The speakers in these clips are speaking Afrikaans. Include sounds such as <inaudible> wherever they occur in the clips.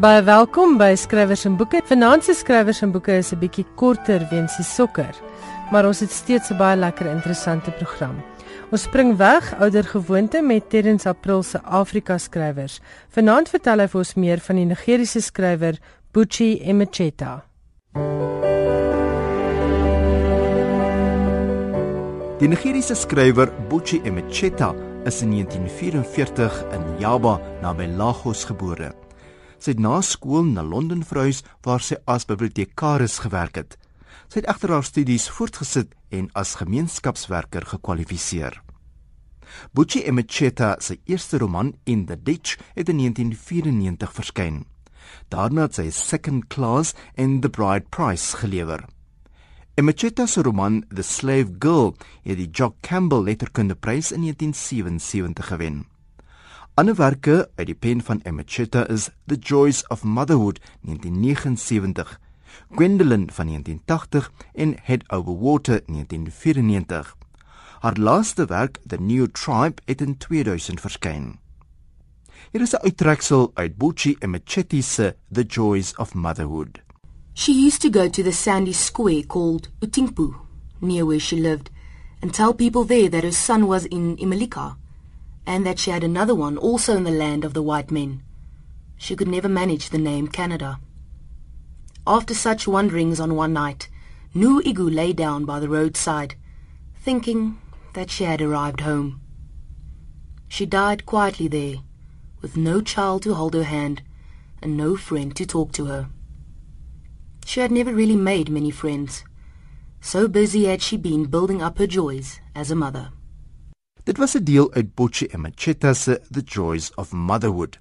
Baie welkom by Skrywers en Boeke. Vanaand se Skrywers en Boeke is 'n bietjie korter weens die sokker, maar ons het steeds 'n baie lekker interessante program. Ons spring weg ouer gewoonte met Terrence April se Afrika skrywers. Vanaand vertel hy vir ons meer van die Nigeriese skrywer Buchi Emecheta. Die Nigeriese skrywer Buchi Emecheta is in 1944 in Yaba naby Lagos gebore. Sy het na skool na Londen verhuis waar sy as bibliotekaris gewerk het. Sy het egter haar studies voortgesit en as gemeenskapswerker gekwalifiseer. Buchi Emecheta se eerste roman In the Ditch het in 1994 verskyn. Daarna het sy Second Class en The Bride Price gelewer. Emecheta se roman The Slave Girl het die Jock Campbell Letterkundeprys in 1977 gewen. Anderwerke uit die pen van Emecheta is The Joys of Motherhood 1979, Gwendolyn van 1980 en Head Over Water 1994. Haar laaste werk, The New Tribe, het in 2000 verskyn. Hier is 'n uittreksel uit Buchi Emecheta se The Joys of Motherhood. She used to go to the sandy square called Utimpu, near where she lived, and tell people there that her son was in Imalika, and that she had another one also in the land of the white men. She could never manage the name Canada. After such wanderings on one night, Nu Igu lay down by the roadside, thinking that she had arrived home. She died quietly there, with no child to hold her hand, and no friend to talk to her. She had never really made many friends. So busy had she been building up her joys as a mother. Dit was 'n deel uit Bocci Emecheta se The Joys of Motherhood.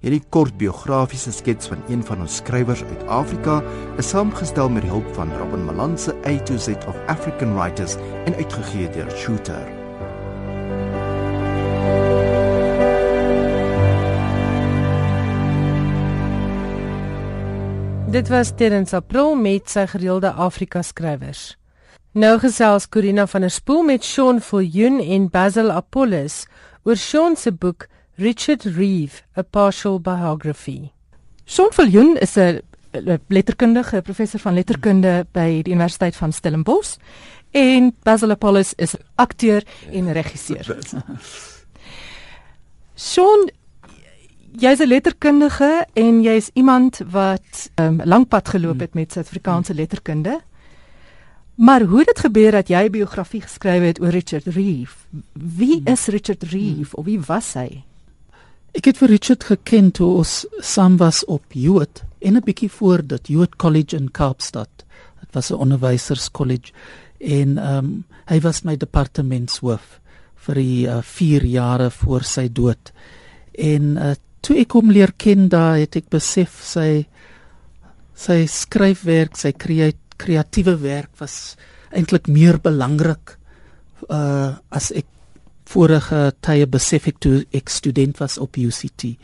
Hierdie kort biografiese skets van een van ons skrywers uit Afrika is saamgestel met die hulp van Robin Malan se A to Z of African Writers en uitgegee deur Shooter. Dit was Terrence April met sy gereelde Afrika skrywers. Nou gesels Corina van der Spool met Sean Viljoen en Basil Apollos oor Sean se boek Richard Reeve: A Partial Biography. Sean Viljoen is 'n letterkundige, professor van letterkunde by die Universiteit van Stellenbosch en Basil Apollos is akteur en regisseur. <laughs> Sean jy's 'n letterkundige en jy's iemand wat 'n um, lang pad geloop het met Suid-Afrikaanse letterkunde. Maar hoe het dit gebeur dat jy 'n biografie geskryf het oor Richard Reeve? Wie is Richard Reeve of wie was hy? Ek het vir Richard geken toe ons saam was op Jood en 'n bietjie voor dit Jood College in Kaapstad. Dit was 'n onderwyserskollege en ehm um, hy was my departementshoof vir die 4 uh, jare voor sy dood. En uh, toe ek hom leer ken daar het ek besef sy sy skryfwerk, sy kreatiewe werk was eintlik meer belangrik uh as ek vorige tye besef ek toe ek student was op UCT.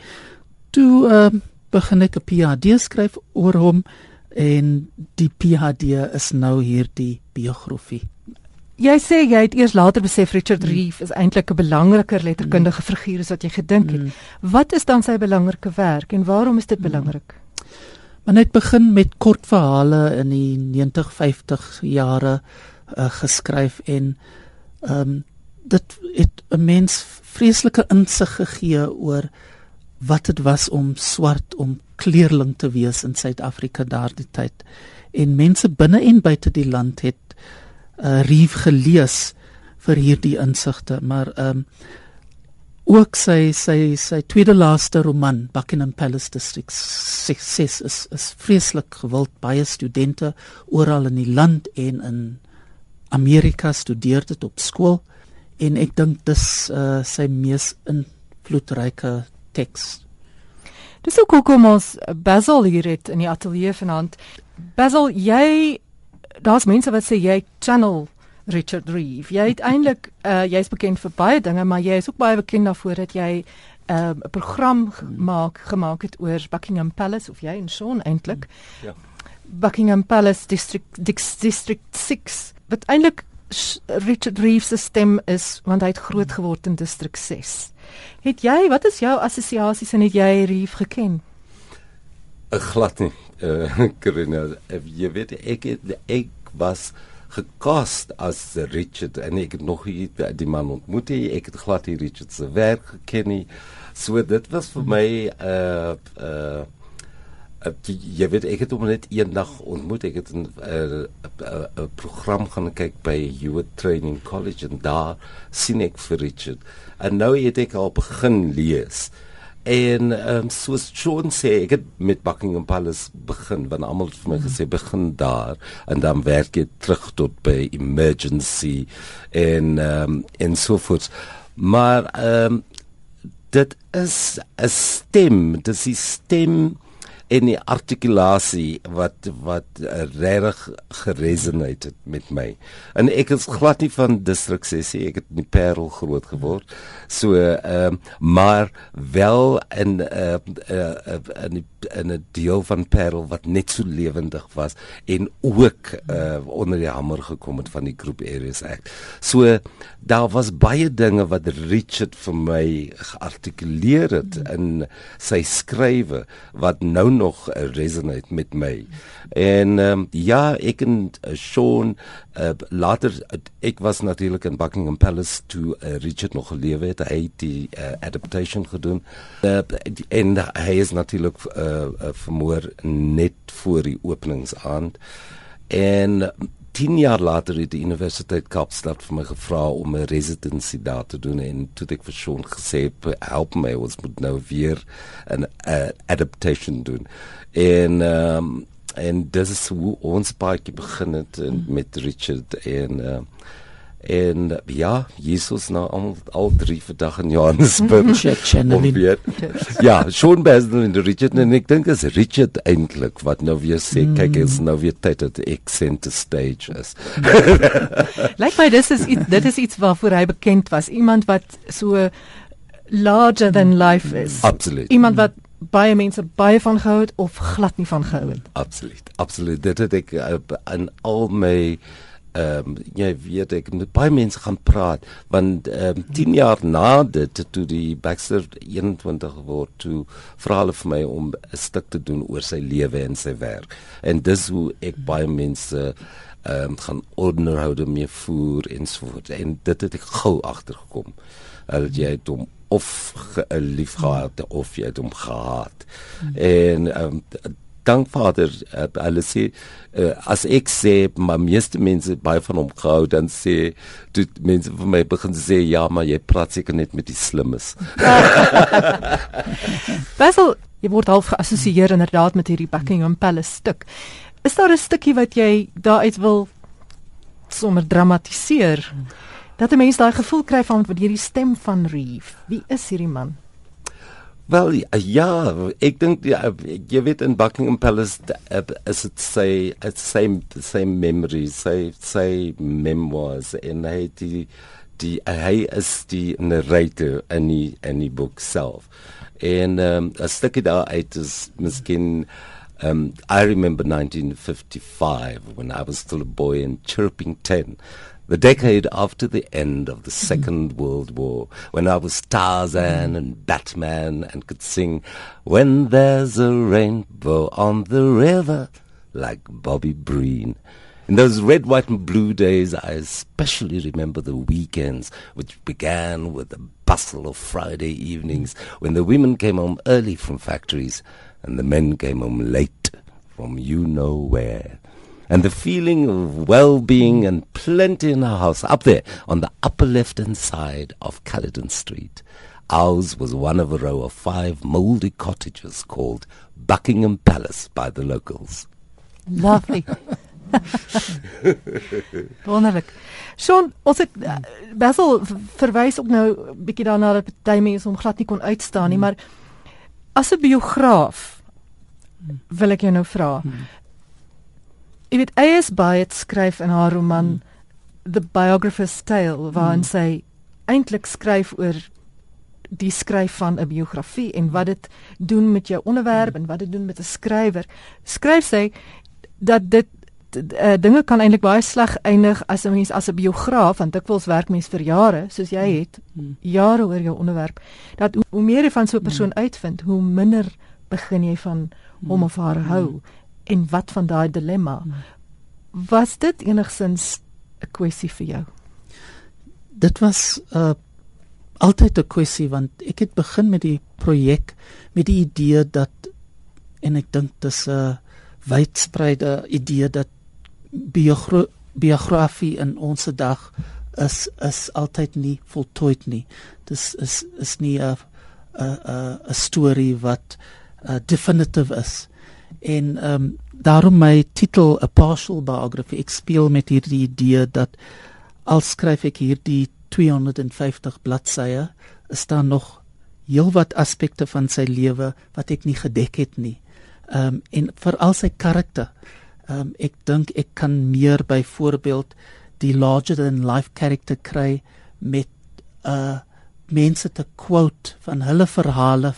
Toe uh begin ek 'n PhD skryf oor hom en die PhD is nou hier die biografie. Jy sê jy het eers later besef Richard mm. Reeve is eintlik 'n belangriker letterkundige mm. figuur as wat jy gedink het. Mm. Wat is dan sy belangrike werk en waarom is dit mm. belangrik? Maar net begin met kort verhale in die 90-50 jare uh, geskryf en ehm um, dit het 'n mens vreeslike insig gegee oor wat dit was om swart om kleerling te wees in Suid-Afrika daardie tyd. En mense binne en buite die land het uh, Reeve gelees vir hierdie insigte, maar ehm um, ook sy sy sy tweede laaste roman Buckingham Palace District sukses is is vreeslik gewild baie studente oral in die land en in Amerika studeer dit op skool en ek dink dis uh, sy mees invloedryke teks. Dis ook hoekom ons Basil hier het in die ateljee vanaand. Basil, jy daar's mense wat sê jy channel Richard Reeve. Jy het eintlik uh jy's bekend vir baie dinge, maar jy is ook baie bekend daarvoor dat jy ehm, 'n uh, program gemaak gemaak het oor Buckingham Palace of jy en Sean eintlik. Ja. Buckingham Palace District District 6. Wat eintlik Richard Reeve se stem is want hy het groot geword in District 6. Het jy, wat is jou assosiasies en het jy Reeve geken? 'n glad nie. <laughs> Uh, Karina, jy weet ek ek was gekast as Richard en ek nog nie die man ontmoet nie. Ek het glad nie Richard se werk geken nie. So dit was vir my 'n uh, uh, uh, jy weet ek het hom net eendag ontmoet. Ek het 'n 'n program gaan kyk by Youth Training College en daar sien ek vir Richard. En nou het ek al begin lees. En ehm um, soos Sean sê, ek het met Buckingham Palace begin, want almal het vir my gesê begin daar en dan werk jy terug tot by emergency en ehm um, en so voort. Maar ehm um, dit is 'n stem, dit is 'n stem en die artikulasie wat wat regtig geresoneer het met my. En ek is glad nie van distrik 6 nie, ek het in Parel groot geword. So ehm uh, maar wel in 'n uh, uh, uh, in 'n deel van Parel wat net so lewendig was en ook uh, onder die hamer gekom het van die groep Areas Act. So daar was baie dinge wat Richard vir my geartikuleer het in sy skrywe wat nou nog uh, resonate met my. En um, ja, ek en uh, Sean uh, later uh, ek was natuurlik in Buckingham Palace toe uh, Richard nog gelewe het. Hy het die uh, adaptation gedoen. Uh, en hy is natuurlik uh, uh, vermoor net voor die openingsaand. En 10 jaar later het die Universiteit Kaapstad vir my gevra om 'n residency daar te doen en toe ek vir Sean gesê help my ons moet nou weer 'n uh, adaptation doen. En um, en dis is hoe ons paadjie begin het mm. met Richard en uh, en ja Jesus nou al, al drie vandag in Johannesburg <laughs> ja schon Basil en Richard en ek dink is Richard eintlik wat nou weer sê mm. kyk is nou weer tyd dat ek center stage is <laughs> lyk my dis is iets, dit is iets waarvoor hy bekend was iemand wat so larger than life is absoluut iemand wat baie mense baie van gehou het of glad nie van gehou het. Absoluut. Absoluut. Dit het ek in uh, al my ehm um, jy weet ek met baie mense gaan praat want ehm um, 10 jaar na dit toe die Baxter 21 word toe vra hulle vir my om 'n stuk te doen oor sy lewe en sy werk. En dis hoe ek baie mense ehm um, gaan onderhoude mee voer en so voort. En dit het ek gou agtergekom. Hulle jy het hom of lief gehad of jy het hom gehaat. Mm. En ehm um, dank Vader uh, hulle sê uh, as ek sê maar meeste mense baie van hom gehou dan sê dit mense vir my begin sê ja maar jy praat seker net met die slimmes. <laughs> Basil jy word half geassosieer inderdaad met hierdie Buckingham Palace stuk. Is daar 'n stukkie wat jy daaruit wil sommer dramatiseer? Dat 'n mens daai gevoel kry van wat hierdie stem van Reeve. Wie is hierdie man? Wel ja, ek dink ja, jy weet in Buckingham Palace as it say it's same same memories, say say memoirs in hy die die hy is die narrator in die in die boek self. En um, 'n stukkie daar uit is miskien um I remember 1955 when I was still a boy in Chirping 10 the decade after the end of the Second World War, when I was Tarzan and Batman and could sing, When there's a rainbow on the river, like Bobby Breen. In those red, white, and blue days, I especially remember the weekends, which began with the bustle of Friday evenings when the women came home early from factories and the men came home late from you know where and the feeling of well-being and plenty in our house up there on the upper left-hand side of Caledon Street. Ours was one of a row of five mouldy cottages called Buckingham Palace by the locals. Lovely. Wonderlik. Sean, ons het uh, Basil verwys ook nou bietjie daarna dat baie mense hom glad nie kon uitstaan nie, hmm. maar as 'n biograaf wil ek jou nou vra. Hmm jy weet A.S. Byatt skryf in haar roman hmm. The Biographer's Tale waarin hmm. sy eintlik skryf oor die skryf van 'n biografie en wat dit doen met jou onderwerp hmm. en wat dit doen met 'n skrywer. Skryf sy dat dit uh, dinge kan eintlik baie sleg eindig as 'n mens as 'n biograaf want dikwels werk mens vir jare soos jy hmm. het jare oor jou onderwerp dat hoe, hoe meer jy van so 'n persoon uitvind hoe minder begin jy van hom of haar hou en wat van daai dilemma was dit enigsins 'n kwessie vir jou dit was uh altyd 'n kwessie want ek het begin met die projek met die idee dat en ek dink dis 'n wydspreide idee dat biogra biografie in ons dag is is altyd nie voltooid nie. Dis is is nie 'n 'n 'n storie wat uh, definitive is. En ehm um, daarom my titel A Partial Biography ek speel met hierdie idee dat al skryf ek hierdie 250 bladsye, is daar nog heelwat aspekte van sy lewe wat ek nie gedek het nie. Ehm um, en veral sy karakter. Ehm um, ek dink ek kan meer byvoorbeeld die larger than life character kry met uh mense te quote van hulle verhale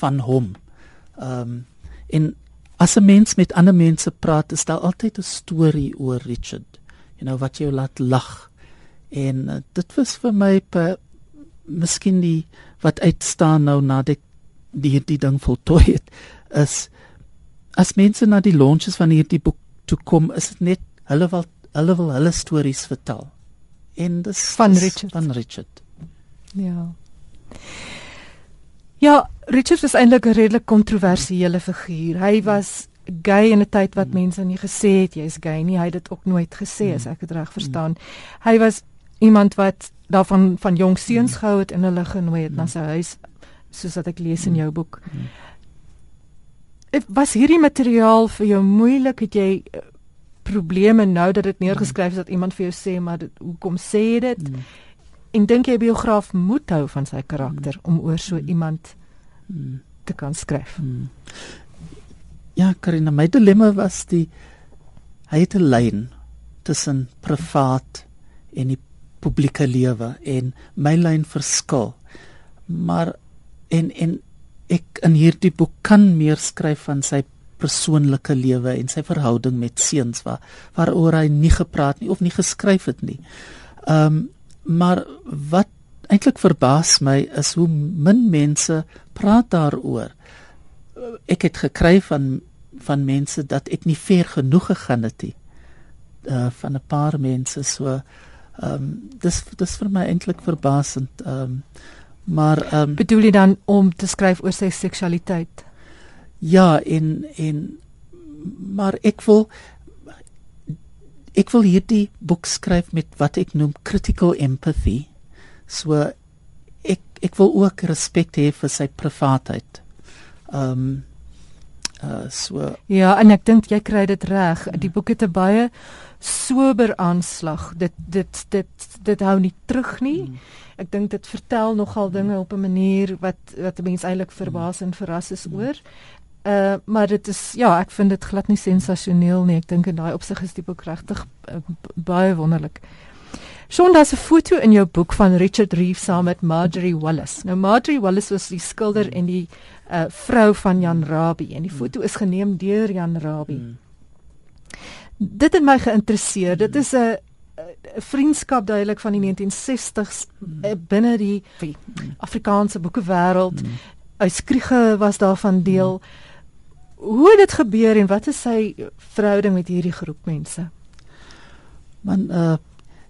van hom. Ehm um, en as 'n mens met ander mense praat, is daar altyd 'n storie oor Richard. You know wat jou laat lag. En uh, dit was vir my per miskien die wat uitstaan nou nadat ek die die ding voltooi het is as mense na die launches van hierdie boek toe kom, is dit net hulle wil hulle wil hulle stories vertel. En dis van Richard van Richard. Ja. Ja, Richard is eintlik 'n redelik kontroversiële figuur. Hy was gay in 'n tyd wat mense nie gesê het jy's gay nie. Hy het dit ook nooit gesê as ek dit reg verstaan. Hy was iemand wat daarvan van jong seuns gehou het en hulle genooi het na sy huis soos wat ek lees in jou boek. Was hierdie materiaal vir jou moeilik? Het jy uh, probleme nou dat dit neergeskryf is dat iemand vir jou sê maar dit, hoekom sê jy dit? Mm. En dink jy 'n biograaf moet hou van sy karakter mm. om oor so iemand mm. te kan skryf? Mm. Ja, Karina, my dilemma was die hy het 'n lyn tussen privaat en die publieke lewe en my lyn verskil. Maar en en ek in hierdie boek kan meer skryf van sy persoonlike lewe en sy verhouding met seuns waar waaroor hy nie gepraat nie of nie geskryf het nie. Ehm um, maar wat eintlik verbaas my is hoe min mense praat daaroor. Ek het gekry van van mense dat ek nie ver genoeg gegaan het nie. Uh van 'n paar mense so ehm um, dis dis vir my eintlik verbasend. Ehm um, maar ehm um, bedoel jy dan om te skryf oor sy seksualiteit? Ja, en en maar ek wil ek wil hierdie boek skryf met wat ek noem critical empathy. So ek ek wil ook respek hê vir sy privaatheid. Ehm um, uh so Ja, en ek dink jy kry dit reg. Die boek het 'n baie sober aanslag. Dit dit dit dit hou nie terug nie. Hmm. Ek dink dit vertel nogal dinge op 'n manier wat wat mense eintlik verbaas en verras is oor. Uh maar dit is ja, ek vind dit glad nie sensasioneel nie. Ek dink in daai opsig is die boek regtig uh, baie wonderlik. Schon daar's 'n foto in jou boek van Richard Reeve saam met Marjorie Wallace. Nou Marjorie Wallace was die skilder en die uh vrou van Jan Rabie en die foto is geneem deur Jan Rabie. Hmm. Dit het my geïnteresseer. Dit is 'n vriendskap duidelik van die 1960s hmm. binne die Afrikaanse boekewêreld. Hmm. Uitskriege was daarvan deel. Hmm hoe het dit gebeur en wat is sy verhouding met hierdie groep mense? Man uh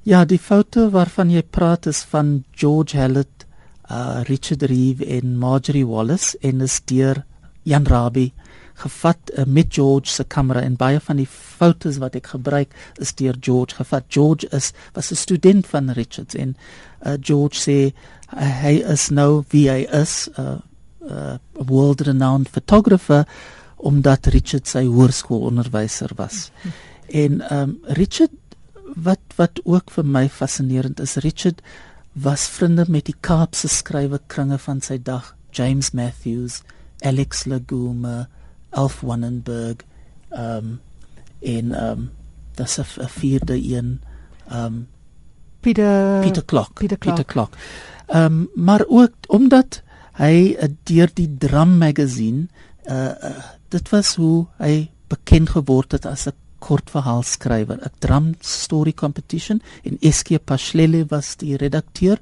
ja, die foto waarvan jy praat is van George Hallett, uh Richard Reeve en Marjorie Wallace en is deur Jan Rabie gevat uh, met George se kamera en baie van die fotos wat ek gebruik is deur George gevat. George is was 'n student van Richards en uh George sê uh, hy is nou wie hy is, 'n uh, uh, world renowned photographer omdat Richard sy hoërskoolonderwyser was. En ehm um, Richard wat wat ook vir my fascinerend is, Richard was vriende met die Kaapse skrywe kringe van sy dag, James Matthews, Alex Laguma, Alf Wannenberg, ehm um, en ehm um, das 'n vierde een ehm um, Peter Peter Clock, Peter Clock. Peter Clock. Ehm um, maar ook omdat hy uh, deur die Drum magazine uh, uh dit was hoe hy bekend geword het as 'n kortverhaalskrywer. 'n Drum story competition en SK Pashlele was die redakteur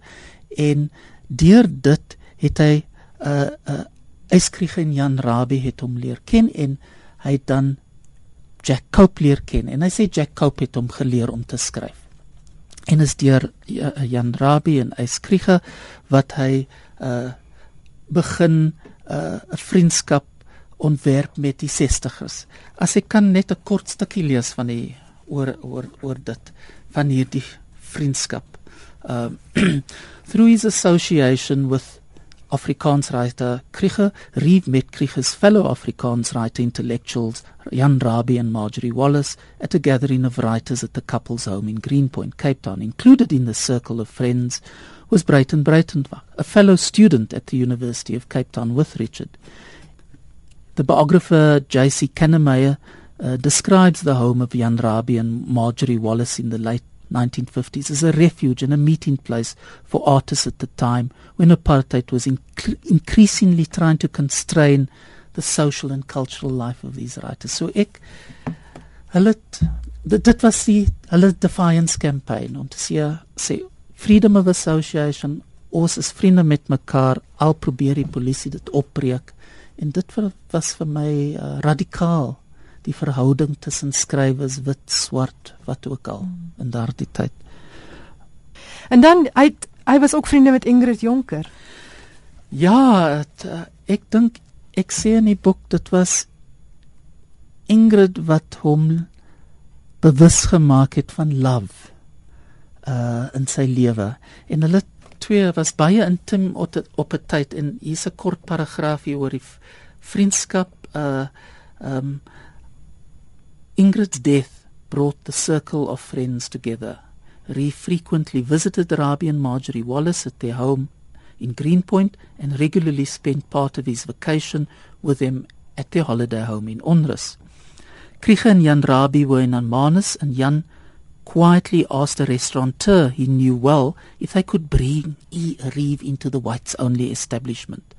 en deur dit het hy 'n uh, 'n uh, Eyskrieg en Jan Rabie het hom leer ken en hy het dan Jack Cope leer ken en hy sê Jack Cope het hom geleer om te skryf. En is deur Jan Rabie en Eyskrieg wat hy uh begin 'n uh, vriendskap ontwerp met die 60's. As ek kan net 'n kort stukkie lees van die oor oor oor dit van hierdie vriendskap. Um <clears throat> through his association with Afrikaans writer Krige, Reeve met Krige's fellow Afrikaans writer intellectuals Jan Rabie and Marjorie Wallace at a gathering of writers at the couple's home in Greenpoint, Cape Town. Included in the circle of friends was Breyten Breytenbach, a fellow student at the University of Cape Town with Richard. The biographer J.C. Kannemeyer uh, describes the home of Jan Rabie and Marjorie Wallace in the late 1950s as a refuge and a meeting place for artists at the time when apartheid was inc- increasingly trying to constrain the social and cultural life of these writers. So ek hulle dit was die hulle defiance campaign om te sê sê freedom of association ons is vriende met mekaar al probeer die polisie dit opbreek en dit was vir my uh, radikaal die verhouding tussen skrywers wit swart wat ook al hmm. in daardie tyd. En dan hy hy was ook vriende met Ingrid Jonker. Ja, het, uh, ek dink ek sê in die boek dit was Ingrid wat hom bewus gemaak het van love uh in sy lewe en hulle twee was baie intiem op het, op 'n tyd en hier's 'n kort paragraaf hier oor die vriendskap uh um Ingrid's death brought the circle of friends together. Ree frequently visited Rabie and Marjorie Wallace at their home in Greenpoint and regularly spent part of his vacation with them at their holiday home in Onrus. Krige and Jan Rabie were in Anmanus and Jan quietly asked a restaurateur he knew well if they could bring E. Reeve into the whites only establishment.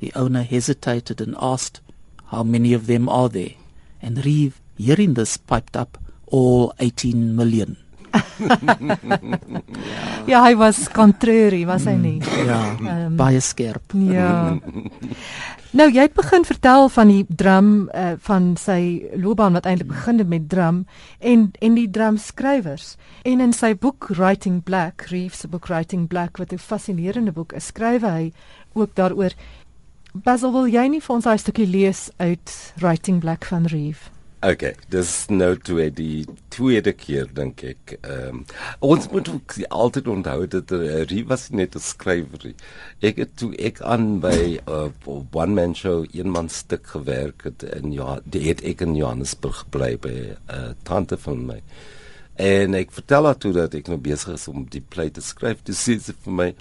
The owner hesitated and asked, How many of them are there? And Reeve hearing this piped up all 18 million. Ja, hy was contrary, was hy nie? Ja, um, baie skerp. Ja. nou jy het begin vertel van die drum uh, van sy loopbaan wat eintlik begin het met drum en en die drum skrywers. En in sy boek Writing Black, Reeves book Writing Black wat 'n fascinerende boek is, skryf hy ook daaroor. Basil, wil jy nie vir ons 'n stukkie lees uit Writing Black van Reeve? Okay, dis nou toe die tweede keer dink ek. Ehm um, ons moet ook altyd onthou dat uh, Rie was net 'n skrywer. Ek het toe ek aan by 'n uh, one man show een man stuk gewerk het en ja, die het ek in Johannesburg bly by 'n uh, tante van my. En ek vertel haar toe dat ek nou besig is om die play te skryf. Dis sê sy vir my,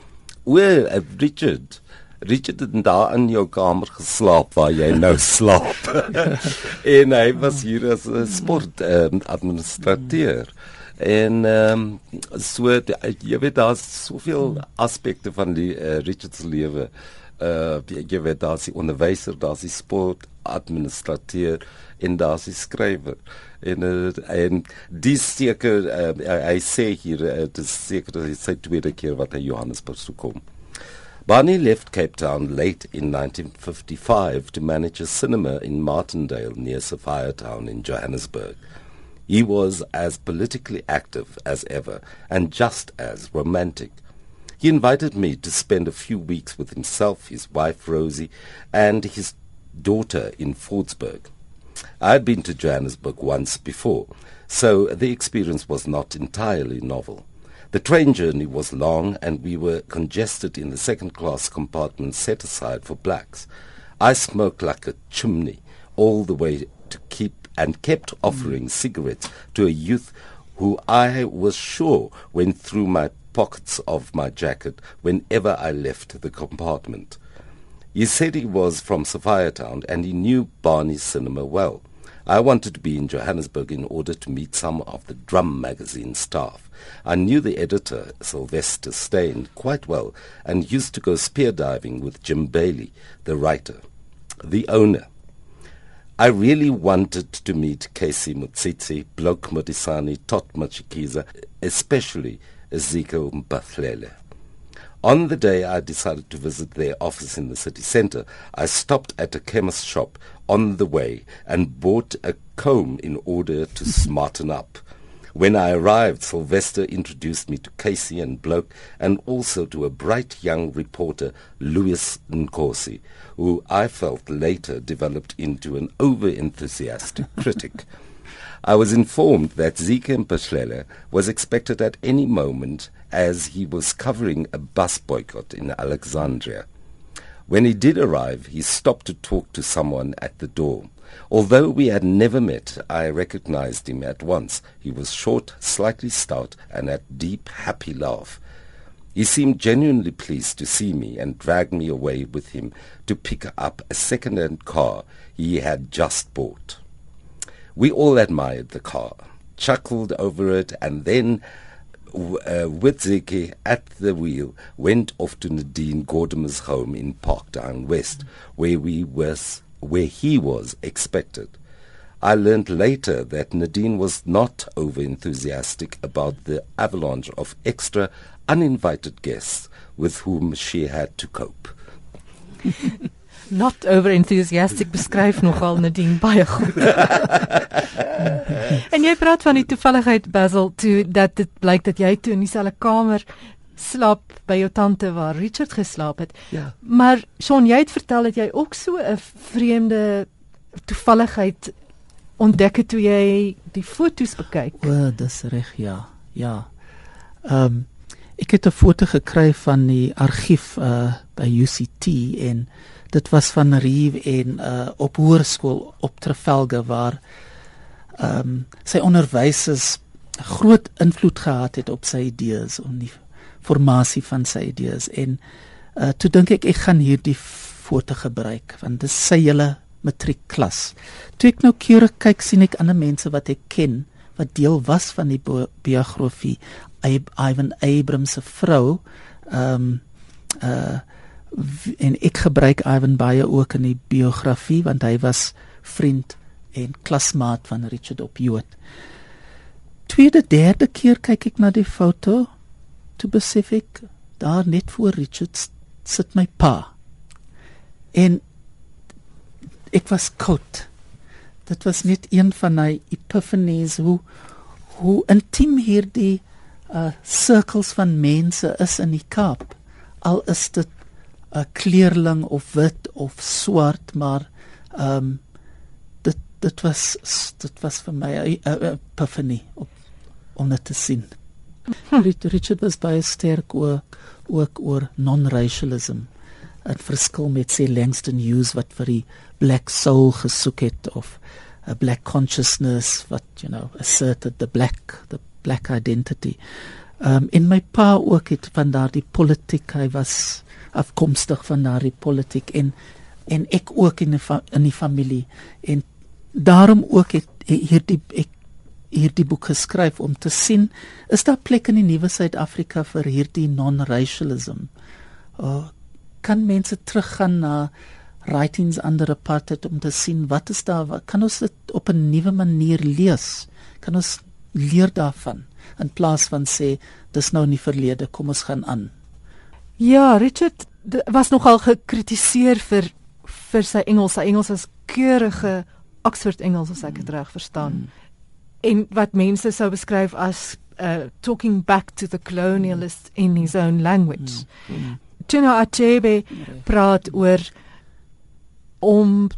"Well, uh, Richard, Richard het daar in jou kamer geslaap waar jy nou <laughs> slaap. <laughs> en hy was hier as 'n sport um, administrateur. En ehm um, so jy weet daar's soveel aspekte van die uh, Richard se lewe. Uh jy weet daar's die onderwyser, daar's die sport administrateur en daar's die skrywer. En uh, en dis seker uh, hy sê hier uh, dis seker dat hy sy tweede keer wat hy Johannesburg toe kom. Barney left Cape Town late in 1955 to manage a cinema in Martindale near Sophiatown in Johannesburg. He was as politically active as ever and just as romantic. He invited me to spend a few weeks with himself, his wife Rosie, and his daughter in Fordsburg. I had been to Johannesburg once before, so the experience was not entirely novel. The train journey was long and we were congested in the second class compartment set aside for blacks. I smoked like a chimney all the way to keep and kept offering mm. cigarettes to a youth who I was sure went through my pockets of my jacket whenever I left the compartment. He said he was from Sophiatown and he knew Barney's cinema well. I wanted to be in Johannesburg in order to meet some of the Drum magazine staff. I knew the editor, Sylvester Stain, quite well and used to go spear diving with Jim Bailey, the writer. The owner. I really wanted to meet Casey Mutsitsi, Blok Modisani, Tot Machikiza, especially Ezekiel Mpathlele. On the day I decided to visit their office in the city centre, I stopped at a chemist shop on the way and bought a comb in order to smarten up. When I arrived, Sylvester introduced me to Casey and Bloke and also to a bright young reporter, Louis Nkosi, who I felt later developed into an over-enthusiastic <laughs> critic. I was informed that Zeke Mphahlele was expected at any moment as he was covering a bus boycott in Alexandria. When he did arrive, he stopped to talk to someone at the door. Although we had never met, I recognized him at once. He was short, slightly stout, and had deep, happy laugh. He seemed genuinely pleased to see me and dragged me away with him to pick up a second-hand car he had just bought. We all admired the car, chuckled over it, and then uh, with Zeke at the wheel, went off to Nadine Gordimer's home in Parkdown West, where we was where he was expected. I learned later that Nadine was not over enthusiastic about the avalanche of extra uninvited guests with whom she had to cope. <laughs> not over enthusiastic beskryf nogal Nadine baie goed. <laughs> en jy praat van die toevalligheid Basil toe dat dit blyk dat jy toe in dieselfde kamer slaap by jou tante waar Richard geslaap het. Ja. Maar Shaun, jy het vertel dat jy ook so 'n vreemde toevalligheid ontdek het toe jy die foto's bekyk. O, dis reg, ja. Ja. Ehm um, ek het 'n foto gekry van die argief uh by UCT en dit was van Reeve en uh op hoërskool op Trafalgar waar ehm um, sy onderwysers groot invloed gehad het op sy idees om die formasie van sy idees en uh toe dink ek ek gaan hierdie foto gebruik want dit sy hele matriekklas. Toe ek nou keurig kyk sien ek ander mense wat ek ken wat deel was van die biografie Ivan Abrams se vrou ehm um, uh en ek gebruik Ivan baie ook in die biografie want hy was vriend en klasmaat van Richard op Jood. Tweede derde keer kyk ek na die foto toe besef ek daar net voor Richard sit my pa. En ek was koud. Dit was net een van my epiphanies hoe hoe intiem hierdie uh sirkels van mense is in die Kaap. Al is dit 'n kleurling of wit of swart, maar ehm um, dit dit was dit was vir my 'n epiphany op om dit te sien. <laughs> Richard was baie sterk ook ook oor non-racialism. 'n verskil met sy Langston Hughes wat vir die black soul gesoek het of a black consciousness what you know asserted the black the black identity. Um in my pa ook het van daardie politiek hy was afkomstig van daardie politiek en en ek ook in die in die familie en daarom ook het hierdie ek hierdie boek geskryf om te sien is daar plek in die nuwe Suid-Afrika vir hierdie non-racialism. Uh, kan mense teruggaan na writings under apartheid om te sien wat is daar wat kan ons dit op 'n nuwe manier lees? Kan ons leer daarvan in plaas van sê dis nou in die verlede, kom ons gaan aan. Ja, Richard was nogal gekritiseer vir vir sy Engels. Sy Engels is keurige Oxford Engels as ek dit reg verstaan. Mm. En wat mense sou beskryf as uh talking back to the colonialists in his own language. Tino mm. Achebe praat oor om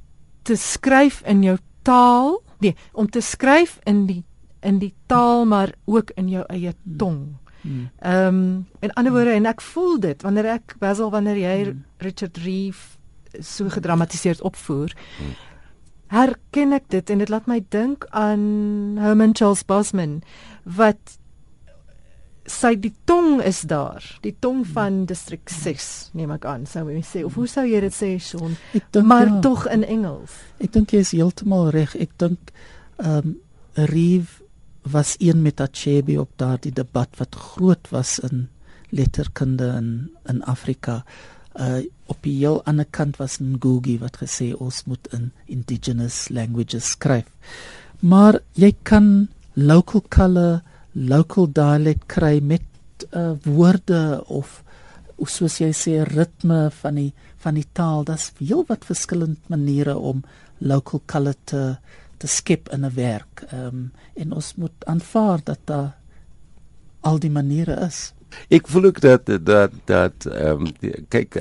te skryf in jou taal, nee, om te skryf in die in die taal maar ook in jou eie tong. Mm. Ehm um, in ander woorde en ek voel dit wanneer ek Basil wanneer jy. Richard Reeve so gedramatiseerd opvoer. Hmm. Herken ek dit en dit laat my dink aan Herman Charles Bosman wat sy die tong is daar, die tong van distrik 6 neem ek aan, sou jy sê of hoe sou jy dit sê Sean? Maar ja. tog in Engels. Ek dink jy is heeltemal reg. Ek dink ehm um, Reeve was een met Achebe op daardie debat wat groot was in letterkunde in in Afrika. Uh op die heel ander kant was Ngugi wat gesê ons moet in indigenous languages skryf. Maar jy kan local color, local dialect kry met uh woorde of soos jy sê ritme van die van die taal, daar's heel wat verskillende maniere om local color te te skep in 'n werk. Ehm um, en ons moet aanvaar dat daar al die maniere is. Ek voel ook dat dat dat ehm um, kyk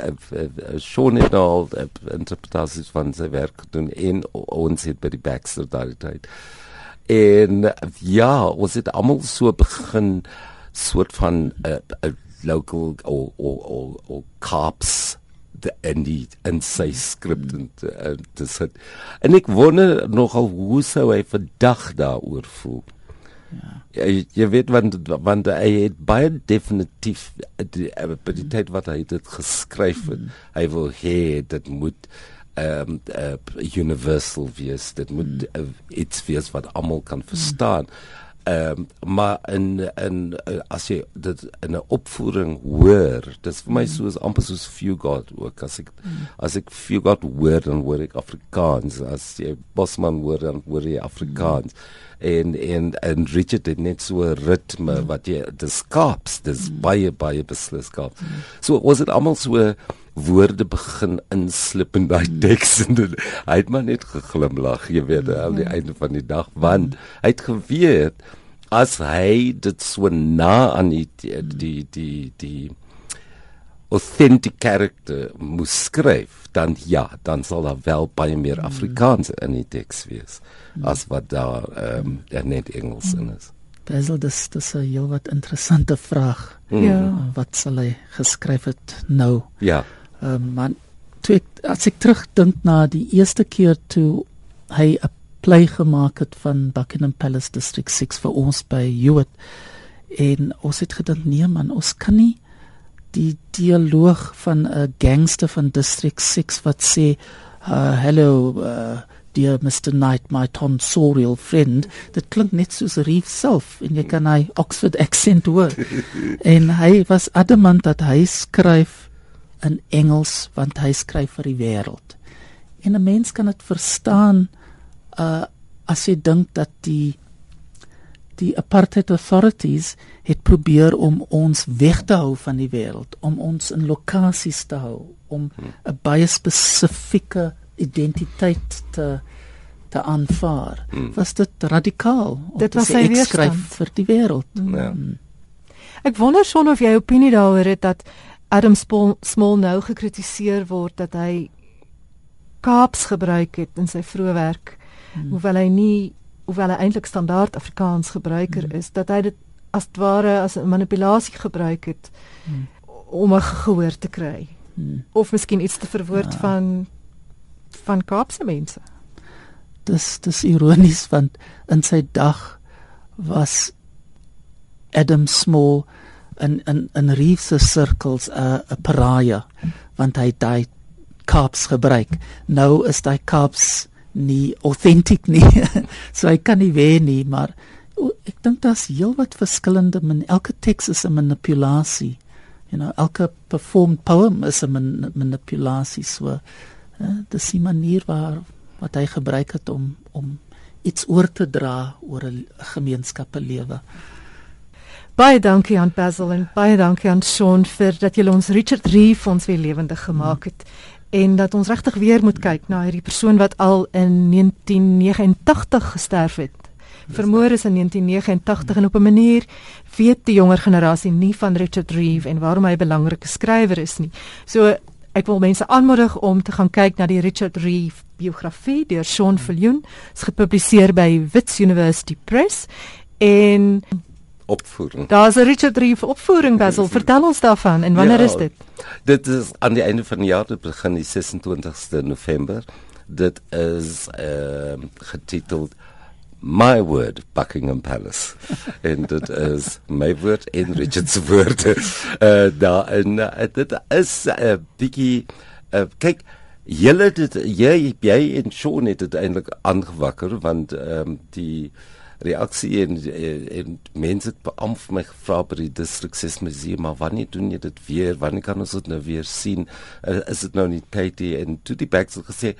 Sean het al interpretasies van sy werk doen in ons het by die Baxter daai tyd. En ja, ons het almal so begin soort van 'n uh, eh, uh, local or or, or cops en die en sy skrip en uh, dis het en ek wonder nogal hoe sou hy vandag daaroor voel. Ja. Jy, jy weet want want hy het baie definitief die, die, die tyd wat hy dit geskryf het. Mm. Hy wil hê dit moet ehm um, uh, universal wees. Dit moet mm. uh, iets wees wat almal kan verstaan. Mm. Ehm um, maar in in uh, as jy dit in 'n opvoering hoor, dis vir my mm. soos amper soos Fugard ook as ek mm. as ek Fugard hoor dan hoor ek Afrikaans, as jy Bosman hoor dan hoor jy Afrikaans. Mm. En en en Richard het net so 'n ritme mm. wat jy dis skaps, dis mm. baie baie beslis skaps. Mm. So was dit almal so woorde begin inslip in daai mm. teks en dit, hy het maar net geglimlag, jy weet, aan die mm. einde van die dag want hy het geweet as hy dit so na aan die die die die, die authentic character moet skryf dan ja dan sal daar wel baie meer Afrikaans in die teks wees as wat daar ehm um, net Engels in is. Al dis dis 'n heel wat interessante vraag. Ja. Wat sal hy geskryf het nou? Ja. Ehm um, man, toe ek as ek terugdink na die eerste keer toe hy 'n play gemaak het van Buckingham Palace District 6 vir ons by Hewitt en ons het gedink nee man ons kan nie die dialoog van 'n gangster van District 6 wat sê uh, hello uh, dear Mr Knight my tonsorial friend. Dit klink net soos Reef self en jy kan hy Oxford accent hoor. <laughs> En hy was adamant dat hy skryf in Engels want hy skryf vir die wêreld en 'n mens kan dit verstaan uh as jy dink dat die die apartheid authorities het probeer om ons weg te hou van die wêreld, om ons in lokasies te hou, om 'n baie spesifieke identiteit te te aanvaar. Hmm. Was dit radikaal? Dit was sy skryf vir die wêreld. Hmm. Ja. Ek wonder son of jy opinie daaroor het dat Adam Small nou gekritiseer word dat hy Kaaps gebruik het in sy vroeë werk hmm. hoewel hy nie hoewel hy eintlik standaard Afrikaans gebruiker hmm. is dat hy dit as ware as 'n manipulasie gebruik het hmm. om 'n gehoor te kry hmm. of miskien iets te verwoord ja. van van Kaapse mense dis dis ironies want in sy dag was Adam Small in in in Reefse sirkels 'n 'n pariah want hy daai Kaaps gebruik nou is daai Kaaps nie authentic nie. <laughs> so hy kan nie wen nie, maar o, ek dink daar's heelwat verskillende men elke teks is 'n manipulasie. You know, elke performed poem is 'n man manipulasie so. Uh, dis die manier waar wat hy gebruik het om om iets oor te dra oor 'n gemeenskap se lewe. Baie dankie aan Basil en baie dankie aan Sean vir dat julle ons Richard Reef ons weer lewendig gemaak het. En dat ons regtig weer moet kyk na hierdie persoon wat al in 1989 gesterf het. Vermoor is in 1989 en op 'n manier weet die jonger generasie nie van Richard Reeve en waarom hy 'n belangrike skrywer is nie. So ek wil mense aanmoedig om te gaan kyk na die Richard Reeve biografie deur Sean Viljoen. Dit is gepubliseer by Wits University Press en opvoering. Daar's 'n Richard Reeve opvoering Basil. <laughs> Vertel ons daarvan en wanneer ja, is dit? Dit is aan die einde van die jaar, dit begin die 26ste November. Dit is ehm uh, getiteld My word Buckingham Palace. <laughs> en dit is my word en Richard se <laughs> woord. Eh uh, daar en uh, dit is 'n uh, bietjie uh, kyk Julle dit jy jy en Sean het dit eintlik aangewakker want ehm um, die reaksie en, en mense het beamf my gevra by die district ses museum maar wanneer doen jy dit weer? Wanneer kan ons dit nou weer sien? Uh, is dit nou nie tyd nie? En toe die het gesê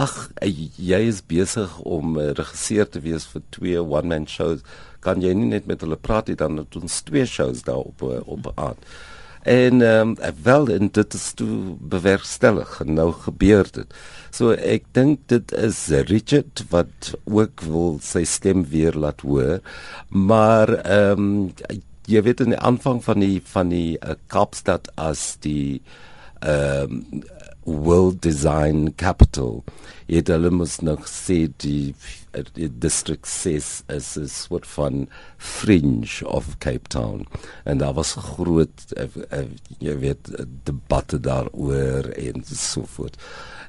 ag jy is besig om uh, regisseur te wees vir twee one man shows. Kan jy nie net met hulle praat nie dan doen ons twee shows daar op op aand En um, wel en dit is toe bewerkstellig en nou gebeur dit. So ek dink dit is Richard wat ook wil sy stem weer laat hoor. Maar ehm um, jy weet in die aanvang van die van die uh, Kaapstad as die ehm um, world design capital. Dit hulle moet nog sê die die district says is 'n soort van fringe of Cape Town en daar was groot uh, uh, jy weet debatte daaroor en so voort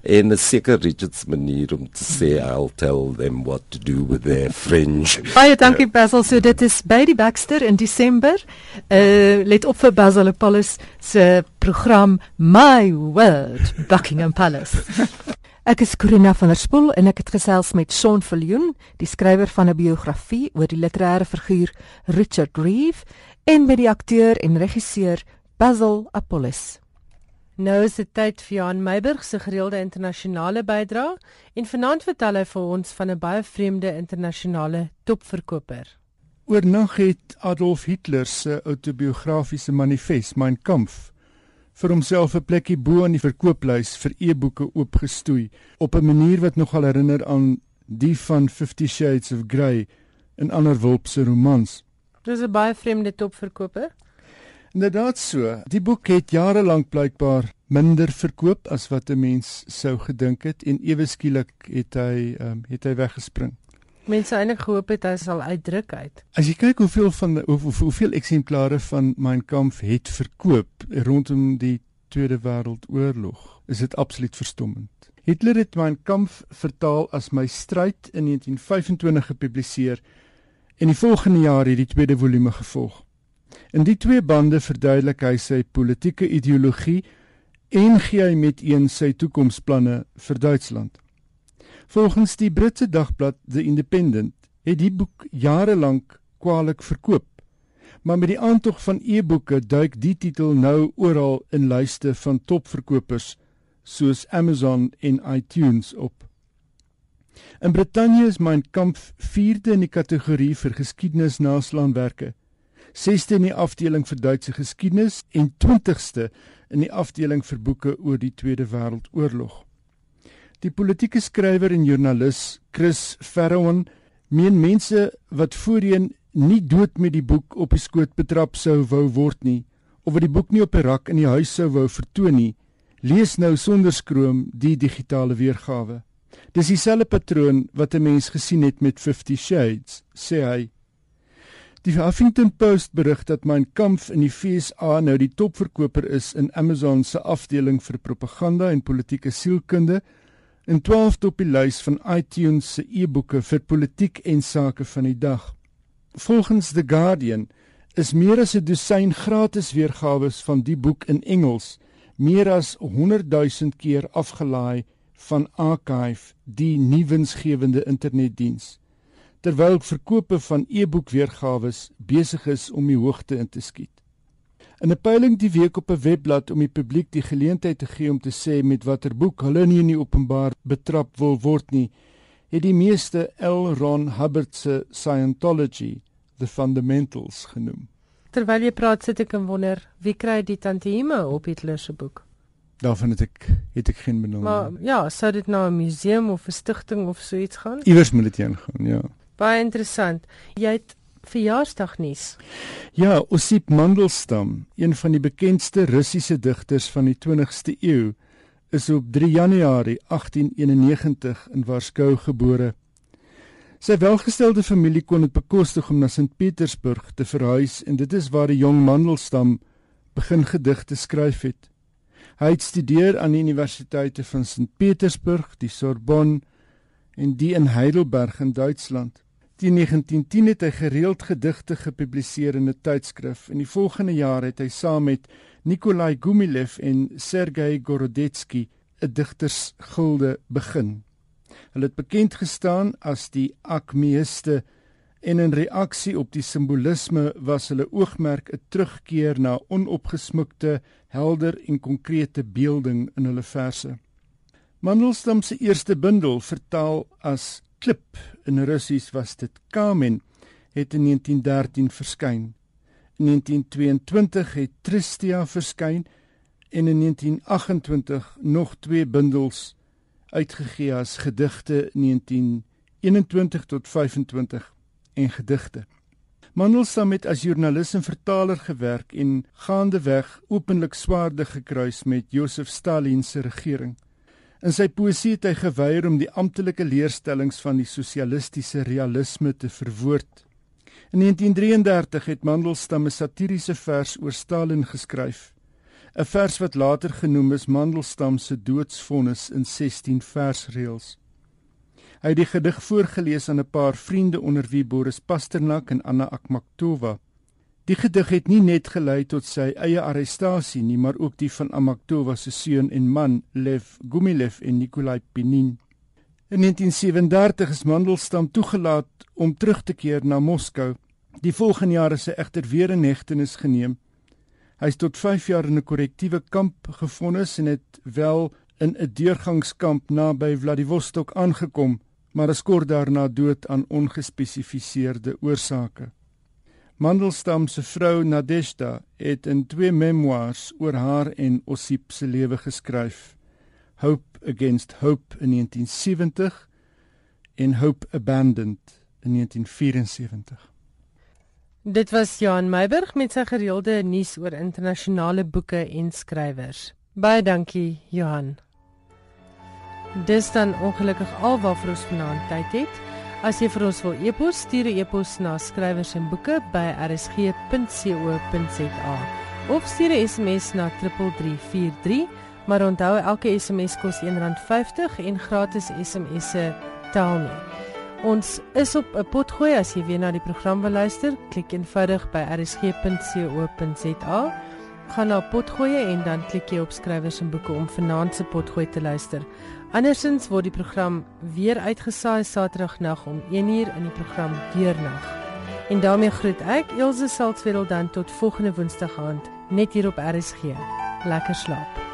en 'n seker Richards manier om te sê I'll tell them what to do with their fringe. Baie dankie Basil. So dit is by die Baxter in Desember. Uh let op vir Basil Apollos se program My World Buckingham Palace. <laughs> Ek is Corina van der Spool en ek het gesels met Shaun Viljoen, die skrywer van 'n biografie oor die literêre figuur Richard Reeve en met die akteur en regisseur Basil Apollos. Nou is dit tyd vir Johan Meiburg se gereelde internasionale bydrae en vanaand vertel hy vir ons van 'n baie vreemde internasionale topverkoper. Oornag het Adolf Hitler se autobiografiese manifest Mein Kampf vir homself 'n plekkie bo aan die verkooplys vir e-boeke oopgestoei op 'n manier wat nogal herinner aan die van 50 Shades of Grey en ander wulpse romans. Dis 'n baie vreemde topverkoper. Inderdaad so. Die boek het jare lank blykbaar minder verkoop as wat 'n mens sou gedink het en ewe skielik het hy um, het hy weggespring. Mense eintlik gehoop het hy sal uitdruk uit. As jy kyk hoeveel van hoe, hoe, hoeveel eksemplare van Mein Kampf het verkoop rondom die Tweede Wêreldoorlog, is dit absoluut verstommend. Hitler het Mein Kampf vertaal as My stryd in 1925 gepubliseer en die volgende jaar het die tweede volume gevolg. In die twee bande verduidelik hy sy politieke ideologie en gee hy met een sy toekomsplanne vir Duitsland. Volgens die Britse dagblad The Independent het die boek jare lank kwaliek verkoop. Maar met die aantog van e-boeke duik die titel nou oral in lyste van topverkopers soos Amazon en iTunes op. In Brittanje is Mein Kampf vierde in die kategorie vir geskiedenisnaslaanwerke 6ste in die afdeling vir Duitse geskiedenis en 20ste in die afdeling vir boeke oor die Tweede Wêreldoorlog. Die politieke skrywer en joernalis Chris Ferrowan meen mense wat voorheen nie dood met die boek op die skoot betrap sou wou word nie of wat die boek nie op 'n rak in die huis sou wou vertoon nie, lees nou sonder skroom die digitale weergawe. Dis dieselfde patroon wat 'n mens gesien het met 50 Shades, sê hy. Die Huffington Post berig dat Mein Kampf in die FSA nou die topverkoper is in Amazon se afdeling vir propaganda en politieke sielkunde en 12de op die lys van iTunes se e-boeke vir politiek en sake van die dag. Volgens The Guardian is meer as 'n dosyn gratis weergawe van die boek in Engels meer as 100 000 keer afgelaai van Archive, die nuwensgewende internetdiens terwyl verkope van e-boekweergawe besig is om die hoogte in te skiet. In 'n peiling die week op 'n webblad om die publiek die geleentheid te gee om te sê met watter boek hulle nie in die openbaar betrap wil word nie, het die meeste L. Ron Hubbard se Scientology the Fundamentals genoem. Terwyl jy praat, sit ek en wonder, wie kry die tantieme op Hitler se boek? Daarvan het ek het ek geen benul. Maar ja, sou dit nou 'n museum of 'n stigting of so iets gaan? Iewers moet dit heen gaan, ja. Baie interessant. Jy het verjaarsdagnuus. Ja, Osip Mandelstam, een van die bekendste Russiese digters van die 20ste eeu, is op 3 Januarie 1891 in Warskou gebore. Sy welgestelde familie kon dit bekostig om na Sint Petersburg te verhuis en dit is waar die jong Mandelstam begin gedigte skryf het. Hy het studeer aan die universiteite van Sint Petersburg, die Sorbonne en die in Heidelberg in Duitsland. Teen 1910 het hy gereeld gedigte gepubliseer in 'n tydskrif en die volgende jaar het hy saam met Nikolai Gumilev en Sergei Gorodetsky 'n digtersgilde begin. Hulle het bekend gestaan as die Acmeiste en in reaksie op die simbolisme was hulle oogmerk 'n terugkeer na onopgesmukte, helder en konkrete beelding in hulle verse. Mandelstam se eerste bundel vertaal as klip in Russies was dit Kamen het in 1913 verskyn. In 1922 het Tristia verskyn en in 1928 nog twee bundels uitgegee as gedigte 1921 tot 25 en gedigte. Mandelstam het as joernalis en vertaler gewerk en gaandeweg openlik swaarde gekruis met Josef Stalin se regering. In sy poesie het hy geweier om die amptelike leerstellings van die sosialistiese realisme te verwoord. In 1933 het Mandelstam 'n satiriese vers oor Stalin geskryf. 'n vers wat later genoem is Mandelstam se doodsvonnis in 16 versreëls. Hy het die gedig voorgeles aan 'n paar vriende onder wie Boris Pasternak en Anna Akhmatova. Die gedig het nie net gelei tot sy eie arrestasie nie, maar ook die van Akhmatova se seun en man Lev Gumilev en Nikolai Pinin. In 1937 is Mandelstam toegelaat om terug te keer na Moskou. Die volgende jaar is hy egter weer in hegtenis geneem Hy is tot 5 jaar in 'n korrektiewe kamp gefonnis en het wel in 'n deurgangskamp naby Vladivostok aangekom, maar is kort daarna dood aan ongespesifiseerde oorsake. Mandelstam se vrou Nadeshda het in twee memoirs oor haar en Osip se lewe geskryf. Hope Against Hope in 1970 en Hope Abandoned in 1974. Dit was Johan Meiburg met sy gereelde nuus oor internasionale boeke en skrywers. Baie dankie Johan. Dis dan ongelukkig alwaar vir ons vanaand tyd het. As jy vir ons wil e-pos, stuur e-pos na skrywers en boeke by rsg.co.za of stuur 'n SMS na 3343, maar onthou elke SMS kos R1.50 en gratis SMS'e tel nie. Ons is op 'n potgooi as jy weer na die program wil luister, klik eenvoudig by rsg.co.za. Gaan na potgooi en dan klik jy op skrywers en boeke om vanaand se potgooi te luister. Andersins word die program weer uitgesaai Saterdagnag om 1uur in die program Deurnag. En daarmee groet ek Elsje Salzwetel dan tot volgende Woensdag aand net hier op RSG. Lekker slaap.